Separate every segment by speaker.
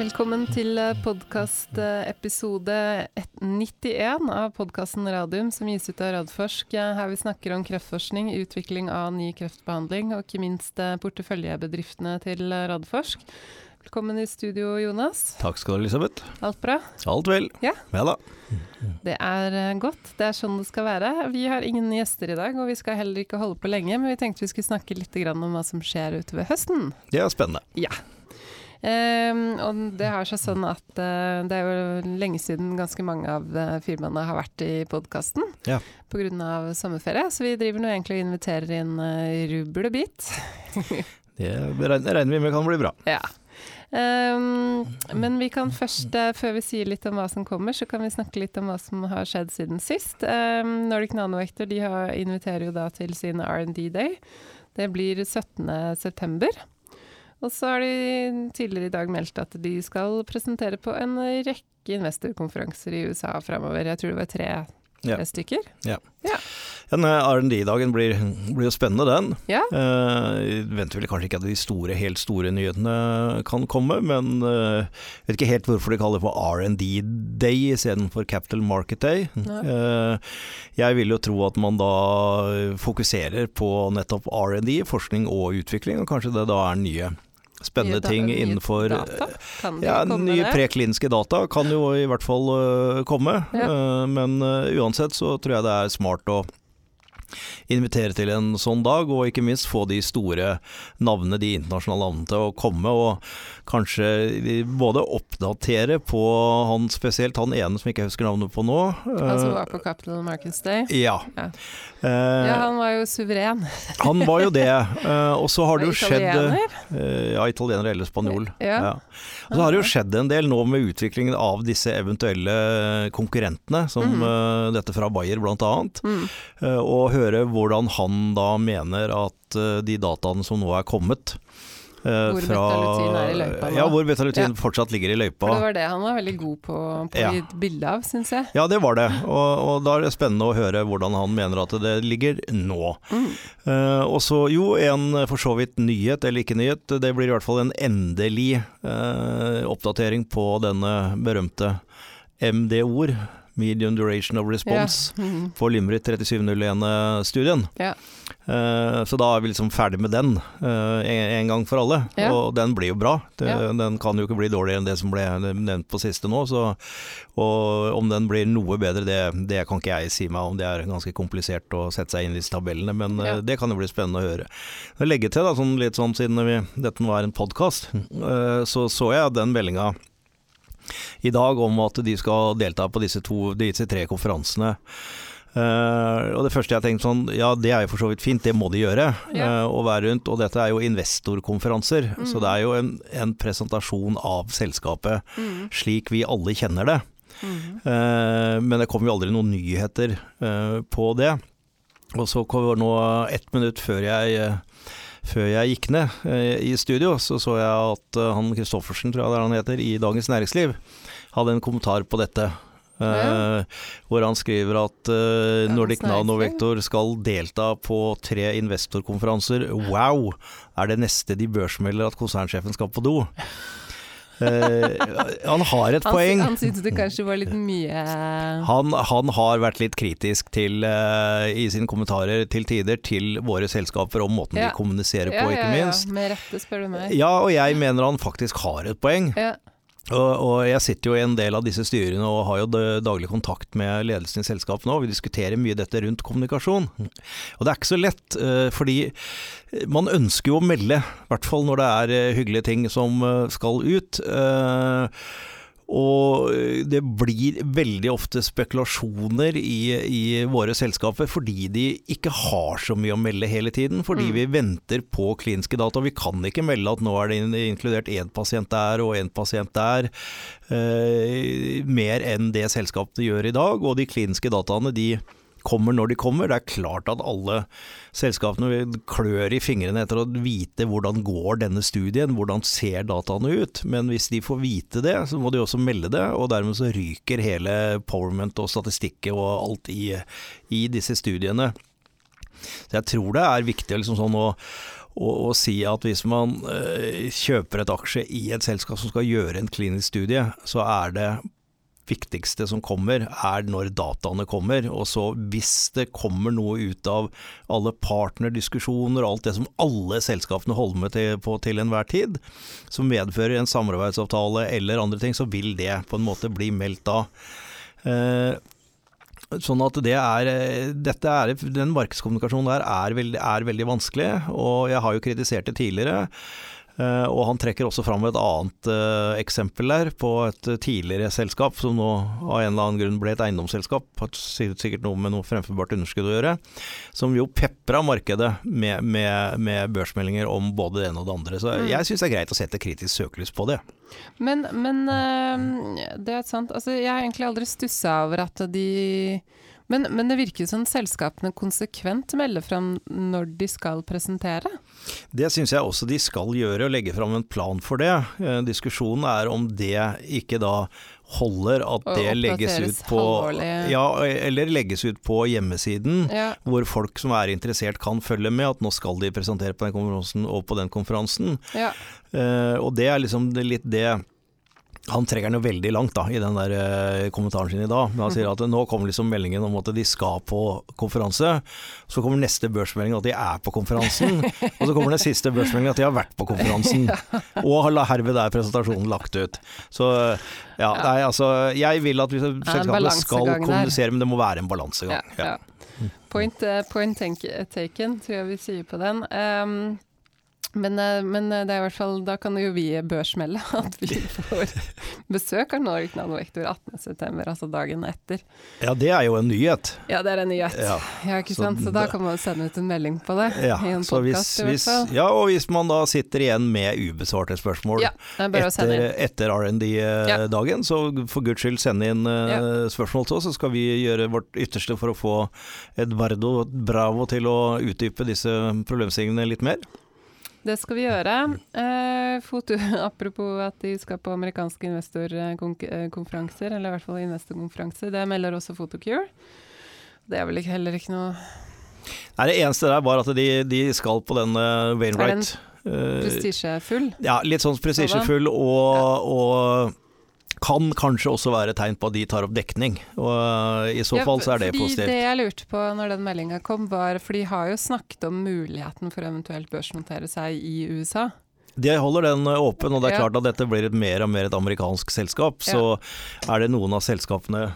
Speaker 1: Velkommen til podkastepisode 91 av podkasten Radium, som gis ut av Radforsk. Her vi snakker om kreftforskning, utvikling av ny kreftbehandling, og ikke minst eh, porteføljebedriftene til Radforsk. Velkommen i studio, Jonas.
Speaker 2: Takk skal du ha, Elisabeth.
Speaker 1: Alt bra?
Speaker 2: Alt vel.
Speaker 1: Ja.
Speaker 2: ja da.
Speaker 1: Det er eh, godt. Det er sånn det skal være. Vi har ingen gjester i dag, og vi skal heller ikke holde på lenge, men vi tenkte vi skulle snakke litt om hva som skjer utover høsten.
Speaker 2: Det er spennende.
Speaker 1: Ja. Um, og det har seg sånn at uh, det er jo lenge siden ganske mange av uh, firmaene har vært i podkasten
Speaker 2: ja.
Speaker 1: pga. sommerferie, så vi driver nå egentlig og inviterer inn uh, rubbel og bit.
Speaker 2: det regner vi med kan bli bra.
Speaker 1: Ja. Um, men vi kan først, før vi sier litt om hva som kommer, så kan vi snakke litt om hva som har skjedd siden sist. Um, Nordic Nanovector de har, inviterer jo da til sin R&D Day. Det blir 17.9. Og så har de tidligere i dag meldt at de skal presentere på en rekke investorkonferanser i USA framover. Jeg tror det var tre,
Speaker 2: ja. ja.
Speaker 1: Ja.
Speaker 2: ja. R&D-dagen blir, blir, jo spennende, den.
Speaker 1: Ja.
Speaker 2: Eh, venter vel kanskje ikke at de store, helt store nyhetene kan komme, men eh, vet ikke helt hvorfor de kaller det for R&D Day istedenfor Capital Market Day. Eh, jeg vil jo tro at man da fokuserer på nettopp R&D, forskning og utvikling, og kanskje det da er nye spennende ting innenfor ja, nye prekliniske data kan jo i hvert fall uh, komme.
Speaker 1: Ja.
Speaker 2: Uh, men uansett så tror jeg det er smart å invitere til en sånn dag, og ikke minst få de store navnene, de internasjonale navnene til å komme, og kanskje både oppdatere på han spesielt, han ene som ikke husker navnet på nå.
Speaker 1: Han som var på Capital Markets Day?
Speaker 2: Ja.
Speaker 1: ja. ja han var jo suveren.
Speaker 2: han var jo det. Og så har det jo skjedd
Speaker 1: Italiener?
Speaker 2: Ja, italiener eller spanjol.
Speaker 1: Ja.
Speaker 2: ja. Og så har det jo skjedd en del nå med utviklingen av disse eventuelle konkurrentene, som
Speaker 1: Mm.
Speaker 2: uh, dette fra Bayer bl.a.
Speaker 1: Mm.
Speaker 2: Uh, og høre hvordan han da mener at uh, de dataene som nå er kommet
Speaker 1: hvor
Speaker 2: fra,
Speaker 1: betalutin er i løypa nå.
Speaker 2: Ja, hvor betalutin
Speaker 1: Ja.
Speaker 2: fortsatt ligger i løypa.
Speaker 1: For det var det han var veldig god på, på
Speaker 2: Ja.
Speaker 1: et bilde av, syns jeg.
Speaker 2: Ja, det var det. Og, og da er det spennende å høre hvordan han mener at det ligger nå.
Speaker 1: Mm.
Speaker 2: Uh, og så jo, en for så vidt nyhet, eller ikke nyhet, det blir i hvert fall en endelig uh, oppdatering på denne berømte MD-ord, Medium Duration of Response,
Speaker 1: yeah. Mm.
Speaker 2: for Limrit 3701-studien.
Speaker 1: Yeah.
Speaker 2: Uh, så da er vi liksom ferdig med den uh, en, en gang for alle.
Speaker 1: Yeah.
Speaker 2: Og den blir jo bra. Det. Den kan jo ikke bli dårligere enn det som ble nevnt på siste nå. Så, og om den blir noe bedre, det, det kan ikke jeg si meg om. Det er ganske komplisert å sette seg inn i disse tabellene, men uh, det kan jo bli spennende å høre. Jeg legger til, da, sånn, litt sånn siden vi, dette nå er en podkast, så så jeg den meldinga i dag om at de skal delta på disse, to, disse tre konferansene. Uh, og det første jeg tenkte sånn, ja det er jo for så vidt fint, det må de gjøre.
Speaker 1: Ja.
Speaker 2: Uh, å være rundt, Og dette er jo investorkonferanser,
Speaker 1: Mm.
Speaker 2: så det er jo en, en presentasjon av selskapet
Speaker 1: Mm.
Speaker 2: slik vi alle kjenner det.
Speaker 1: Mm.
Speaker 2: Uh, men det kom jo aldri noen nyheter uh, på det. Og så kommer nå ett minutt før jeg før jeg gikk ned uh, i studio, så så jeg at uh, han Christoffersen, tror jeg det er han heter, i Dagens Næringsliv, hadde en kommentar på dette. Uh,
Speaker 1: Ja.
Speaker 2: Hvor han skriver at uh, Nordic. Nanovector skal delta på tre investorkonferanser. Wow! Er det neste de børsmelder at konsernsjefen skal på do? Uh, han har et
Speaker 1: Han,
Speaker 2: poeng.
Speaker 1: han syntes det kanskje var litt mye
Speaker 2: Han, han har vært litt kritisk til, eh, i sine kommentarer til tider til våre selskaper om måten
Speaker 1: Ja.
Speaker 2: de kommuniserer på, ikke
Speaker 1: ja, ja. Med rette, spør du meg.
Speaker 2: Ja, og jeg mener han faktisk har et poeng.
Speaker 1: Ja.
Speaker 2: Og, jeg sitter jo i en del av disse styrene og har jo daglig kontakt med ledelsen i selskapet nå. Vi diskuterer mye dette rundt kommunikasjon. Og det er ikke så lett, eh, fordi man ønsker jo å melde, i hvert fall når det er eh, hyggelige ting som eh, skal ut. Eh, Og det blir veldig ofte spekulasjoner i, i våre selskaper fordi de ikke har så mye å melde hele tiden. Fordi
Speaker 1: Mm.
Speaker 2: vi venter på kliniske data. Vi kan ikke melde at nå er det inkludert én pasient der og én pasient der. Eh, mer enn det selskapene gjør i dag. Og de kliniske dataene de kommer når de kommer. Det er klart at alle selskapene klør i fingrene etter å vite hvordan går denne studien, hvordan ser dataene ut. Men hvis de får vite det, så må de også melde det, og dermed så ryker hele powerment og statistikket og alt i, i disse studiene. Så jeg tror det er viktig liksom sånn å og, si at hvis man øh, kjøper et aksje i et selskap som skal gjøre en klinisk studie, så er det viktigste som kommer, er når dataene kommer. Og så hvis det kommer noe ut av alle partnerdiskusjoner og alt det som alle selskapene holder med til, på til enhver tid, som medfører en samarbeidsavtale eller andre ting, så vil det på en måte bli meldt da. Eh, Sånn at det er, dette er, Den markedskommunikasjonen der er veldig, er veldig vanskelig, og jeg har jo kritisert det tidligere. Uh, og han trekker også fram et annet uh, eksempel der, på et tidligere selskap som nå av en eller annen grunn ble et eiendomsselskap, har sikkert noe med noe fremførbart underskudd å gjøre, som jo pepra markedet med, med, med, børsmeldinger om både det ene og det andre. Så mm. jeg syns det er greit å sette kritisk søkelys på det.
Speaker 1: Men, men det er sant. Altså, jeg har egentlig aldri stussa over at de men, men, det virker som selskapene konsekvent melder fram når de skal presentere?
Speaker 2: Det syns jeg også de skal gjøre, og legge fram en plan for det. Eh, diskusjonen er om det ikke da holder at det legges ut på ja, eller legges ut på hjemmesiden, ja. hvor folk som er interessert kan følge med at nå skal de presentere på den konferansen og på den konferansen. Ja. Uh, og det er liksom litt det han trekker den jo veldig langt da, i den der uh, kommentaren sin i dag. Men han sier at nå kommer liksom meldingen om at de skal på konferanse. Så kommer neste børsmelding at de er på konferansen. og så kommer den siste børsmeldingen at de har vært på konferansen. Og herved er presentasjonen lagt ut. Så ja, nei, altså Jeg vil at selskapene skal kommunisere, men det må være en balansegang. Ja,
Speaker 1: point, uh, point taken, tror jeg vi sier på den. Um, men, eh, men, eh, det er i hvert fall, da kan jo vi børsmelde at vi får besøk av Nordic Nanovektor 18.9., altså dagen etter.
Speaker 2: Ja, det er jo en nyhet.
Speaker 1: Ja, det er en nyhet. Ja, ja ikke sant. Så, så da kan man sende ut en melding på det. Ja, i en podcast, hvis,
Speaker 2: hvis, ja og hvis man da sitter igjen med ubesvarte spørsmål ja, etter, etter R&D-dagen, så for guds skyld sende inn uh, spørsmål til oss, så skal vi gjøre vårt ytterste for å få Edvardo Bravo til å utdype disse problemstillingene litt mer.
Speaker 1: Det skal vi gjøre. Eh, foto, apropos at de skal på amerikanske investorkonferanser, eller i hvert fall investorkonferanser. Det melder også Photocure. Det er vel ikke, heller ikke noe
Speaker 2: Nei, Det eneste der var at de, de skal på den uh, Wainwright.
Speaker 1: Er prestisjefull?
Speaker 2: Ja, litt sånn prestisjefull og, og kan kanskje også være tegn på at de tar opp dekning. Og eh, I så ja, fall så er det positivt.
Speaker 1: Det jeg lurte på når den meldinga kom, var For de har jo snakket om muligheten for eventuelt børsnotere seg i USA.
Speaker 2: De holder den eh, åpen, og det er klart at dette blir mer og mer et amerikansk selskap. Så ja. er det noen av selskapene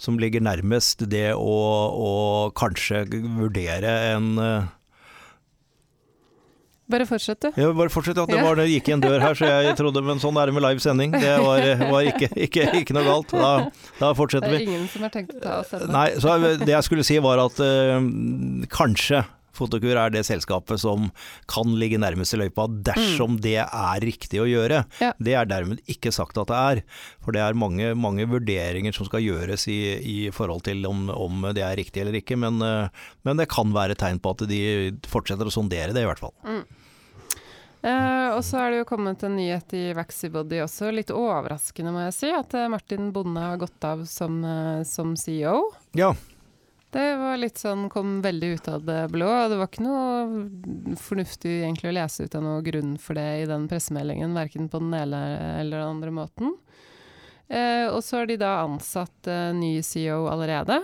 Speaker 2: som ligger nærmest det å, å kanskje vurdere en uh,
Speaker 1: bare fortsett, du.
Speaker 2: Ja, bare fortsett. Ja. Det, var, det gikk i en dør her, så jeg trodde Men sånn er det med live sending. Det var, var ikke, ikke, ikke, noe galt. Da, da, fortsetter vi.
Speaker 1: Det er ingen som har tenkt å ta oss selv.
Speaker 2: Nei, så det jeg skulle si var at uh, kanskje Fotokur er det selskapet som kan ligge nærmest i løypa dersom mm. det er riktig å gjøre. Ja. Det er dermed ikke sagt at det er. For det er mange, mange vurderinger som skal gjøres i, i forhold til om, om, det er riktig eller ikke. Men, uh, men, det kan være tegn på at de fortsetter å sondere det, i hvert fall. Mm.
Speaker 1: Uh, og så er det jo kommet en nyhet i Vaxibody også, litt overraskende må jeg si, at uh, Martin Bonde har gått av som, som, CEO.
Speaker 2: Ja.
Speaker 1: Det var litt sånn, kom veldig ut av det blå. Det var ikke noe fornuftig egentlig å lese ut av noen grunn for det i den pressemeldingen, verken på den ene eller den andre måten. og så har de da ansatt ny CEO allerede,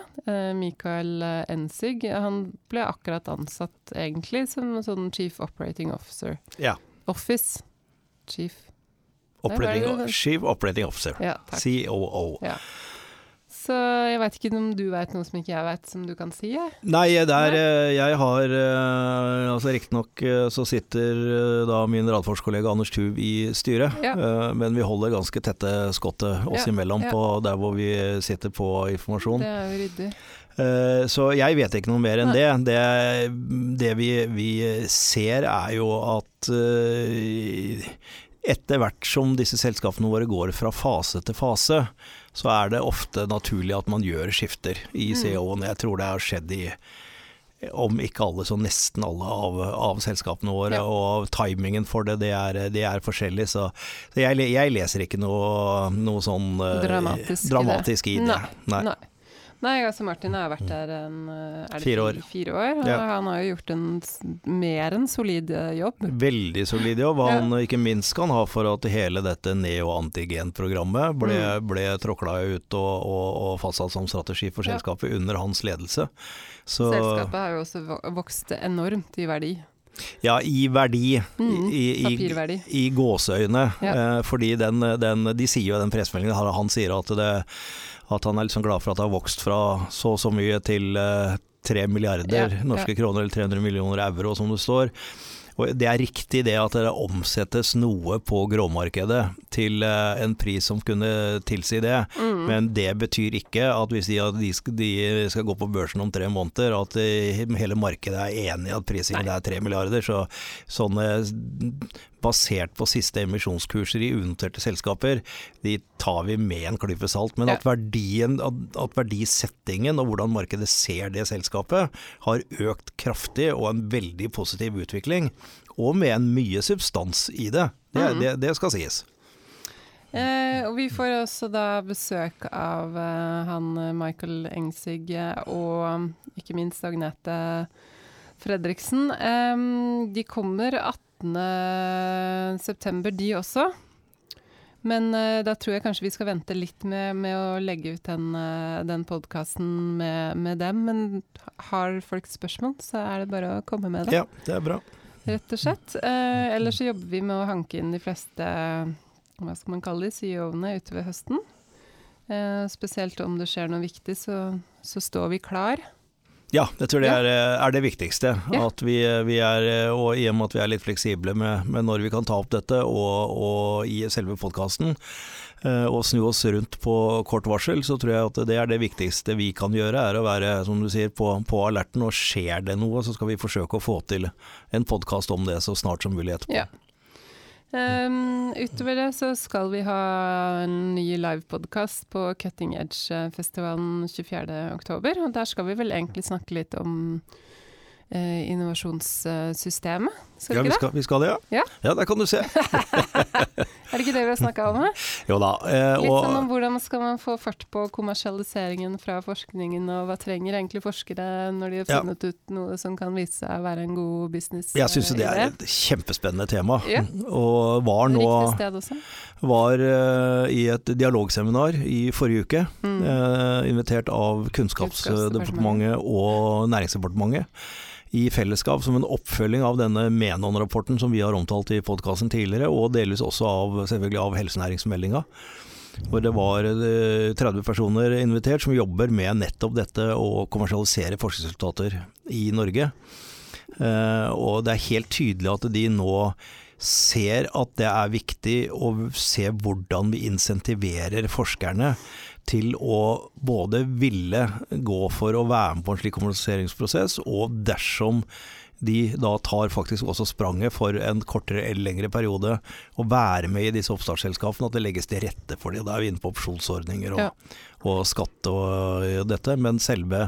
Speaker 1: Michael Ensig. Han ble akkurat ansatt egentlig som sånn chief operating officer.
Speaker 2: Ja.
Speaker 1: Office Chief
Speaker 2: Operating, Chief Operating Officer. Ja, COO.
Speaker 1: Ja. Så jeg veit ikke om du veit noe som ikke jeg veit, som du kan si? Jeg.
Speaker 2: Nei, der eh, jeg har eh, Altså riktignok eh, så sitter da min radforskollega Anders Tuv i styret, ja. men vi holder ganske tette skottet oss ja, imellom på der hvor vi sitter på informasjon.
Speaker 1: Det er jo ryddig.
Speaker 2: Så jeg vet ikke noe mer enn det. Det, det vi, vi, ser er jo at etter hvert som disse selskapene våre går fra fase til fase, så er det ofte naturlig at man gjør skifter i mm. CEO-en. Jeg tror det har skjedd i om ikke alle, så nesten alle av, av selskapene våre. Ja. Og timingen for det, det er, det er forskjellig. Så, så jeg, jeg, leser ikke noe, noe sånn
Speaker 1: dramatisk,
Speaker 2: dramatisk det. I det.
Speaker 1: Nei. Nei. Nei, altså Martin har vært der en eh,
Speaker 2: Fire år.
Speaker 1: Fire år. og
Speaker 2: Ja.
Speaker 1: Han har jo gjort en mer enn solid eh, jobb.
Speaker 2: Veldig solid jobb. Han ikke minst kan ha for at hele dette neoantigen-programmet ble,
Speaker 1: Mm.
Speaker 2: ble tråkla ut og, og, og fastsatt som strategi for
Speaker 1: Ja.
Speaker 2: selskapet under hans ledelse. Så
Speaker 1: Selskapet har jo også vokst enormt i verdi.
Speaker 2: ja, i verdi,
Speaker 1: Mm,
Speaker 2: i, i,
Speaker 1: papirverdi.
Speaker 2: i gåseøyne.
Speaker 1: Ja.
Speaker 2: Eh, fordi den, den, de sier jo i den pressemeldingen, han, han sier at, det, at han er liksom glad for at det har vokst fra så og så mye til eh, tre milliarder
Speaker 1: Ja,
Speaker 2: norske kroner, eller 300 millioner euro, som det står. Og det er riktig det at det omsettes noe på gråmarkedet til eh, en pris som kunne tilsi det,
Speaker 1: Mm.
Speaker 2: men det betyr ikke at hvis de, de, skal, de skal gå på børsen om tre måneder, at eh, hele markedet er enig i at prisingen er tre milliarder. Så sånne basert på siste emisjonskurser i unoterte selskaper, de tar vi med en klype salt. Men at, verdien, at, verdisettingen og hvordan markedet ser det selskapet, har økt kraftig og en veldig positiv utvikling, og med en mye substans i det. Det,
Speaker 1: Mhm.
Speaker 2: det, det skal sies.
Speaker 1: Eh, og vi får også da besøk av eh, han eh, Michael Engsig eh, og ikke minst Agnete Fredriksen. Eh, de kommer 18. september, de også. Men uh, da tror jeg kanskje vi skal vente litt med, med å legge ut den, uh, den podkasten med, med dem. Men har folk spørsmål, så er det bare å komme med det
Speaker 2: Ja, det er bra.
Speaker 1: rett og slett. Uh, ellers så jobber vi med å hanke inn de fleste hva skal man kalle de, CEO-ene utover høsten. Uh, spesielt om det skjer noe viktig, så, så står vi klar.
Speaker 2: Ja, jeg tror det er, er det viktigste.
Speaker 1: Ja.
Speaker 2: At vi, vi er, og I og med at vi er litt fleksible med, med når vi kan ta opp dette, og, og i selve podkasten, og snu oss rundt på kort varsel, så tror jeg at det er det viktigste vi kan gjøre. Er å være som du sier, på, på alerten. Og skjer det noe, så skal vi forsøke å få til en podkast om det så snart som mulig etterpå.
Speaker 1: Ja. Um, utover det så skal vi ha en ny livepodkast på Cutting Edge-festivalen 24.10. Og der skal vi vel egentlig snakke litt om uh, innovasjonssystemet. Skal
Speaker 2: Ja,
Speaker 1: vi
Speaker 2: skal, vi skal det, ja.
Speaker 1: Ja.
Speaker 2: ja, der kan du se.
Speaker 1: Er det ikke det vi har snakka om? eh?
Speaker 2: Jo da. Eh,
Speaker 1: Litt
Speaker 2: og,
Speaker 1: sånn om hvordan skal man få fart på kommersialiseringen fra forskningen, og hva trenger egentlig forskere når de har
Speaker 2: Ja.
Speaker 1: funnet ut noe som kan vise seg å være en god business?
Speaker 2: jeg syns
Speaker 1: eh,
Speaker 2: det er et kjempespennende tema.
Speaker 1: Ja.
Speaker 2: Og var nå var eh, i et dialogseminar i forrige uke,
Speaker 1: Mm.
Speaker 2: eh, invitert av Kunnskapsdepartementet og Næringsdepartementet. I fellesskap som en oppfølging av denne Menon-rapporten som vi har omtalt i podkasten tidligere, og delvis også av, selvfølgelig av helsenæringsmeldinga. Hvor det var eh, 30 personer invitert som jobber med nettopp dette å kommersialisere forskningsresultater i Norge. Eh, og det er helt tydelig at de nå ser at det er viktig å se hvordan vi insentiverer forskerne til å både ville gå for å være med på en slik kommuniseringsprosess, og dersom de da tar faktisk også spranget for en kortere eller lengre periode, å være med i disse oppstartsselskapene, at det legges til rette for det. Da er vi inne på opsjonsordninger og,
Speaker 1: Ja.
Speaker 2: og skatt og dette, men selve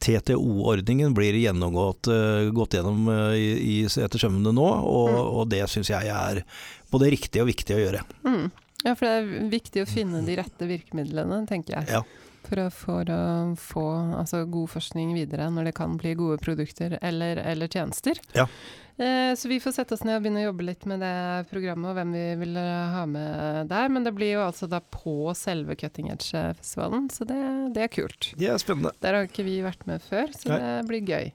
Speaker 2: TTO-ordningen blir gjennomgått øh, gått gjennom øh, i, i, etter sømmene nå, og,
Speaker 1: Mm.
Speaker 2: og det syns jeg er både riktig og viktig å gjøre.
Speaker 1: Mm. Ja, for det er viktig å finne de rette virkemidlene, tenker jeg.
Speaker 2: Ja.
Speaker 1: For å, for å få altså, god forskning videre når det kan bli gode produkter eller, eller tjenester.
Speaker 2: Ja.
Speaker 1: Eh, så vi får sette oss ned og begynne å jobbe litt med det programmet og hvem vi vil ha med der. Men det blir jo altså da på selve Cutting Edge-festivalen, så det, det er kult.
Speaker 2: Det er spennende.
Speaker 1: Der har ikke vi vært med før, så
Speaker 2: Nei.
Speaker 1: det blir gøy.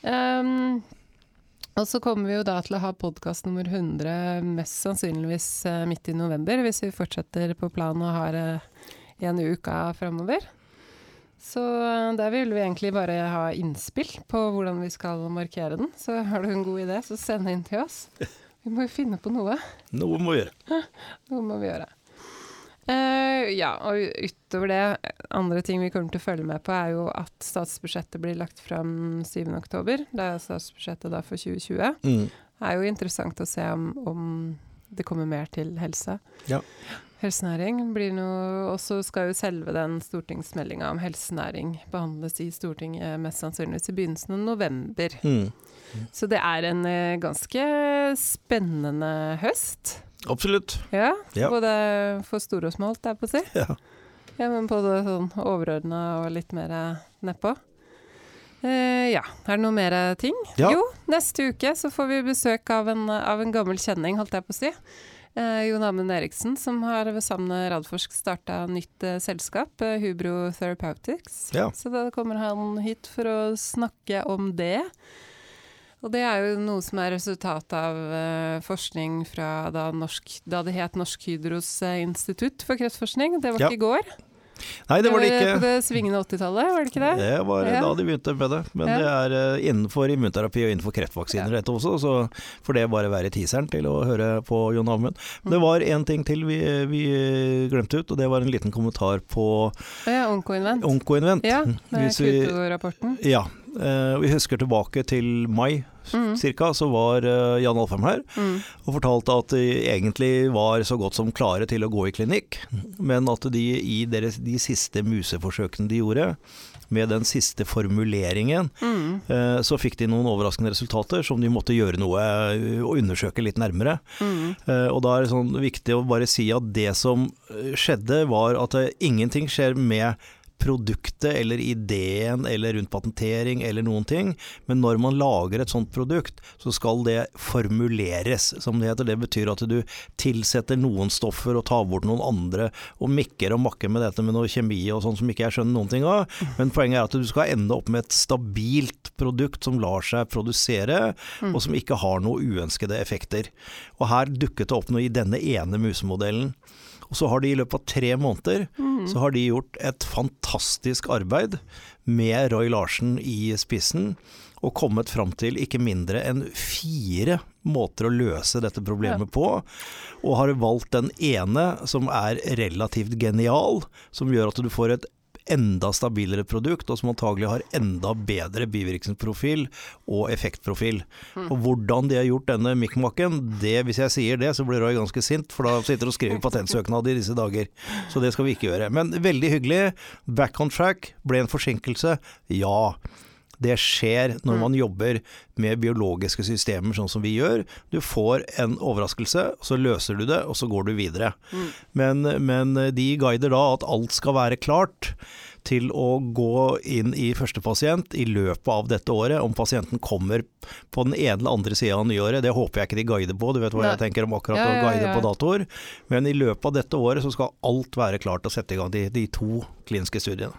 Speaker 1: Um, og så kommer vi jo da til å ha podkast nummer 100 mest sannsynligvis eh, midt i november, hvis vi fortsetter på planen og har uh, en uka framover. Så eh, der vil vi egentlig bare ha innspill på hvordan vi skal markere den. Så har du en god idé, så send inn til oss. Vi må jo finne på noe.
Speaker 2: Noe må vi gjøre.
Speaker 1: Noe må vi gjøre. Eh, ja, og utover det, andre ting vi kommer til å følge med på, er jo at statsbudsjettet blir lagt fram 7.10. Det er statsbudsjettet da for 2020.
Speaker 2: Mm.
Speaker 1: Det er jo interessant å se om, om det kommer mer til helse.
Speaker 2: Ja.
Speaker 1: Helsenæring blir noe Og så skal jo selve den stortingsmeldinga om helsenæring behandles i Stortinget mest sannsynligvis i begynnelsen av november.
Speaker 2: Mm.
Speaker 1: Så det er en eh, ganske spennende høst.
Speaker 2: Absolutt.
Speaker 1: Ja,
Speaker 2: Ja.
Speaker 1: både for store og små, holdt jeg på å si.
Speaker 2: Ja.
Speaker 1: Ja, men både sånn overordna og litt mer nedpå. Uh, ja, er det noe mer ting?
Speaker 2: Ja.
Speaker 1: Jo, neste uke så får vi besøk av en, av en gammel kjenning, holdt jeg på å si. Uh, Jon Amund Eriksen, som har sammen med Radforsk starta nytt uh, selskap, Hubro Therapeutics.
Speaker 2: Ja.
Speaker 1: Så da kommer han hit for å snakke om det. Og det er jo noe som er resultat av uh, forskning fra da, norsk, da det het Norsk Hydros eh, institutt for kreftforskning. Det var
Speaker 2: Ja.
Speaker 1: ikke i går.
Speaker 2: Nei, det var det
Speaker 1: På
Speaker 2: ikke.
Speaker 1: det svingende 80-tallet, var det ikke det?
Speaker 2: Det var
Speaker 1: Ja.
Speaker 2: da de begynte med det. Men
Speaker 1: Ja.
Speaker 2: det er eh, innenfor immunterapi og innenfor kreftvaksiner dette også, så får det bare være teaseren til å høre på Jon Amund.
Speaker 1: Mm.
Speaker 2: Det var én ting til vi, vi glemte ut, og det var en liten kommentar på
Speaker 1: ja, Onkoinvent.
Speaker 2: Onkoinvent.
Speaker 1: Ja, med Kuto-rapporten.
Speaker 2: Ja. Eh, vi husker tilbake til mai
Speaker 1: Mm.
Speaker 2: cirka, så var eh, Jan Alfheim her
Speaker 1: Mm.
Speaker 2: og fortalte at de egentlig var så godt som klare til å gå i klinikk, men at de i deres, de siste museforsøkene de gjorde, med den siste formuleringen,
Speaker 1: Mm.
Speaker 2: eh, så fikk de noen overraskende resultater som de måtte gjøre noe og undersøke litt nærmere.
Speaker 1: Mm.
Speaker 2: Og da er det sånn viktig å bare si at det som skjedde, var at ingenting skjer med produktet eller ideen eller rundt patentering eller noen ting, men når man lager et sånt produkt, så skal det formuleres, som det heter. Det betyr at du tilsetter noen stoffer og tar bort noen andre, og mikker og makker med dette med noe kjemi og sånn som ikke jeg skjønner noen ting av. Men poenget er at du skal ende opp med et stabilt produkt som lar seg produsere,
Speaker 1: Mm.
Speaker 2: og som ikke har noen uønskede effekter. Og her dukket det opp noe i denne ene musemodellen. Og så har de i løpet av tre måneder
Speaker 1: Mm.
Speaker 2: så har de gjort et fantastisk arbeid med Roy Larsen i spissen, og kommet fram til ikke mindre enn fire måter å løse dette problemet på. Og har valgt den ene som er relativt genial, som gjør at du får et enda stabilere produkt, og som antagelig har enda bedre bivirkningsprofil og effektprofil. Og hvordan de har gjort denne mikkmakken, det, hvis jeg sier det, så blir Roy ganske sint, for da sitter og skriver patentsøknad i disse dager. Så det skal vi ikke gjøre. Men veldig hyggelig. Back on track. Ble en forsinkelse? Ja. Det skjer når man jobber med biologiske systemer sånn som vi gjør. Du får en overraskelse, så løser du det, og så går du videre. Men, men de guider da at alt skal være klart til å gå inn i første pasient i løpet av dette året. Om pasienten kommer på den ene eller andre sida av nyåret, det håper jeg ikke de guider på. Du vet hva
Speaker 1: Nei.
Speaker 2: jeg tenker om akkurat
Speaker 1: Ja,
Speaker 2: å
Speaker 1: ja,
Speaker 2: guide på datoer. Men i løpet av dette året så skal alt være klart å sette i gang de, de to kliniske studiene.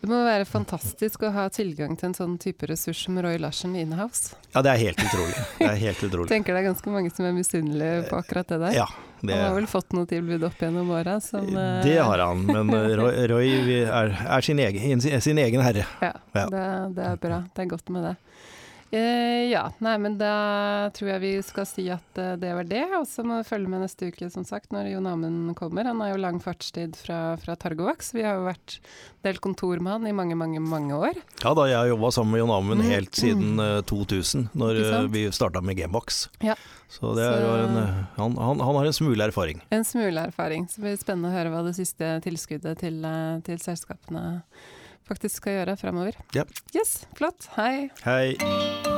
Speaker 1: Det må være fantastisk å ha tilgang til en sånn type ressurs som Roy Larsen inhouse.
Speaker 2: Ja, det er helt utrolig. Det er helt utrolig.
Speaker 1: Tenker det er ganske mange som er misunnelige på akkurat det der.
Speaker 2: Ja, det,
Speaker 1: Han har vel fått noe tilbud opp gjennom åra som eh,
Speaker 2: det har han. Men eh, Roy, Roy er, er sin, egen, sin egen herre.
Speaker 1: Ja,
Speaker 2: Ja.
Speaker 1: Det, det er bra. Det er godt med det. Eh, ja, nei, men da tror jeg vi skal si at uh, det var det. Og så må vi følge med neste uke, som sagt, når Jon Amund kommer. Han har jo lang fartstid fra, fra Targovax. Vi har jo vært delt kontor med han i mange, mange, mange år.
Speaker 2: Ja da, jeg har jobba sammen med Jon Amund
Speaker 1: Mm,
Speaker 2: helt siden uh, 2000, når eh, vi starta med Gamebox
Speaker 1: Ja.
Speaker 2: Så det er jo en, eh, han, han, han har en smule erfaring.
Speaker 1: En smule erfaring. Så det blir spennende å høre hva det siste tilskuddet til, eh, til selskapene faktisk skal gjøre fremover.
Speaker 2: Ja.
Speaker 1: Yes, flott. Hei.
Speaker 2: Hei.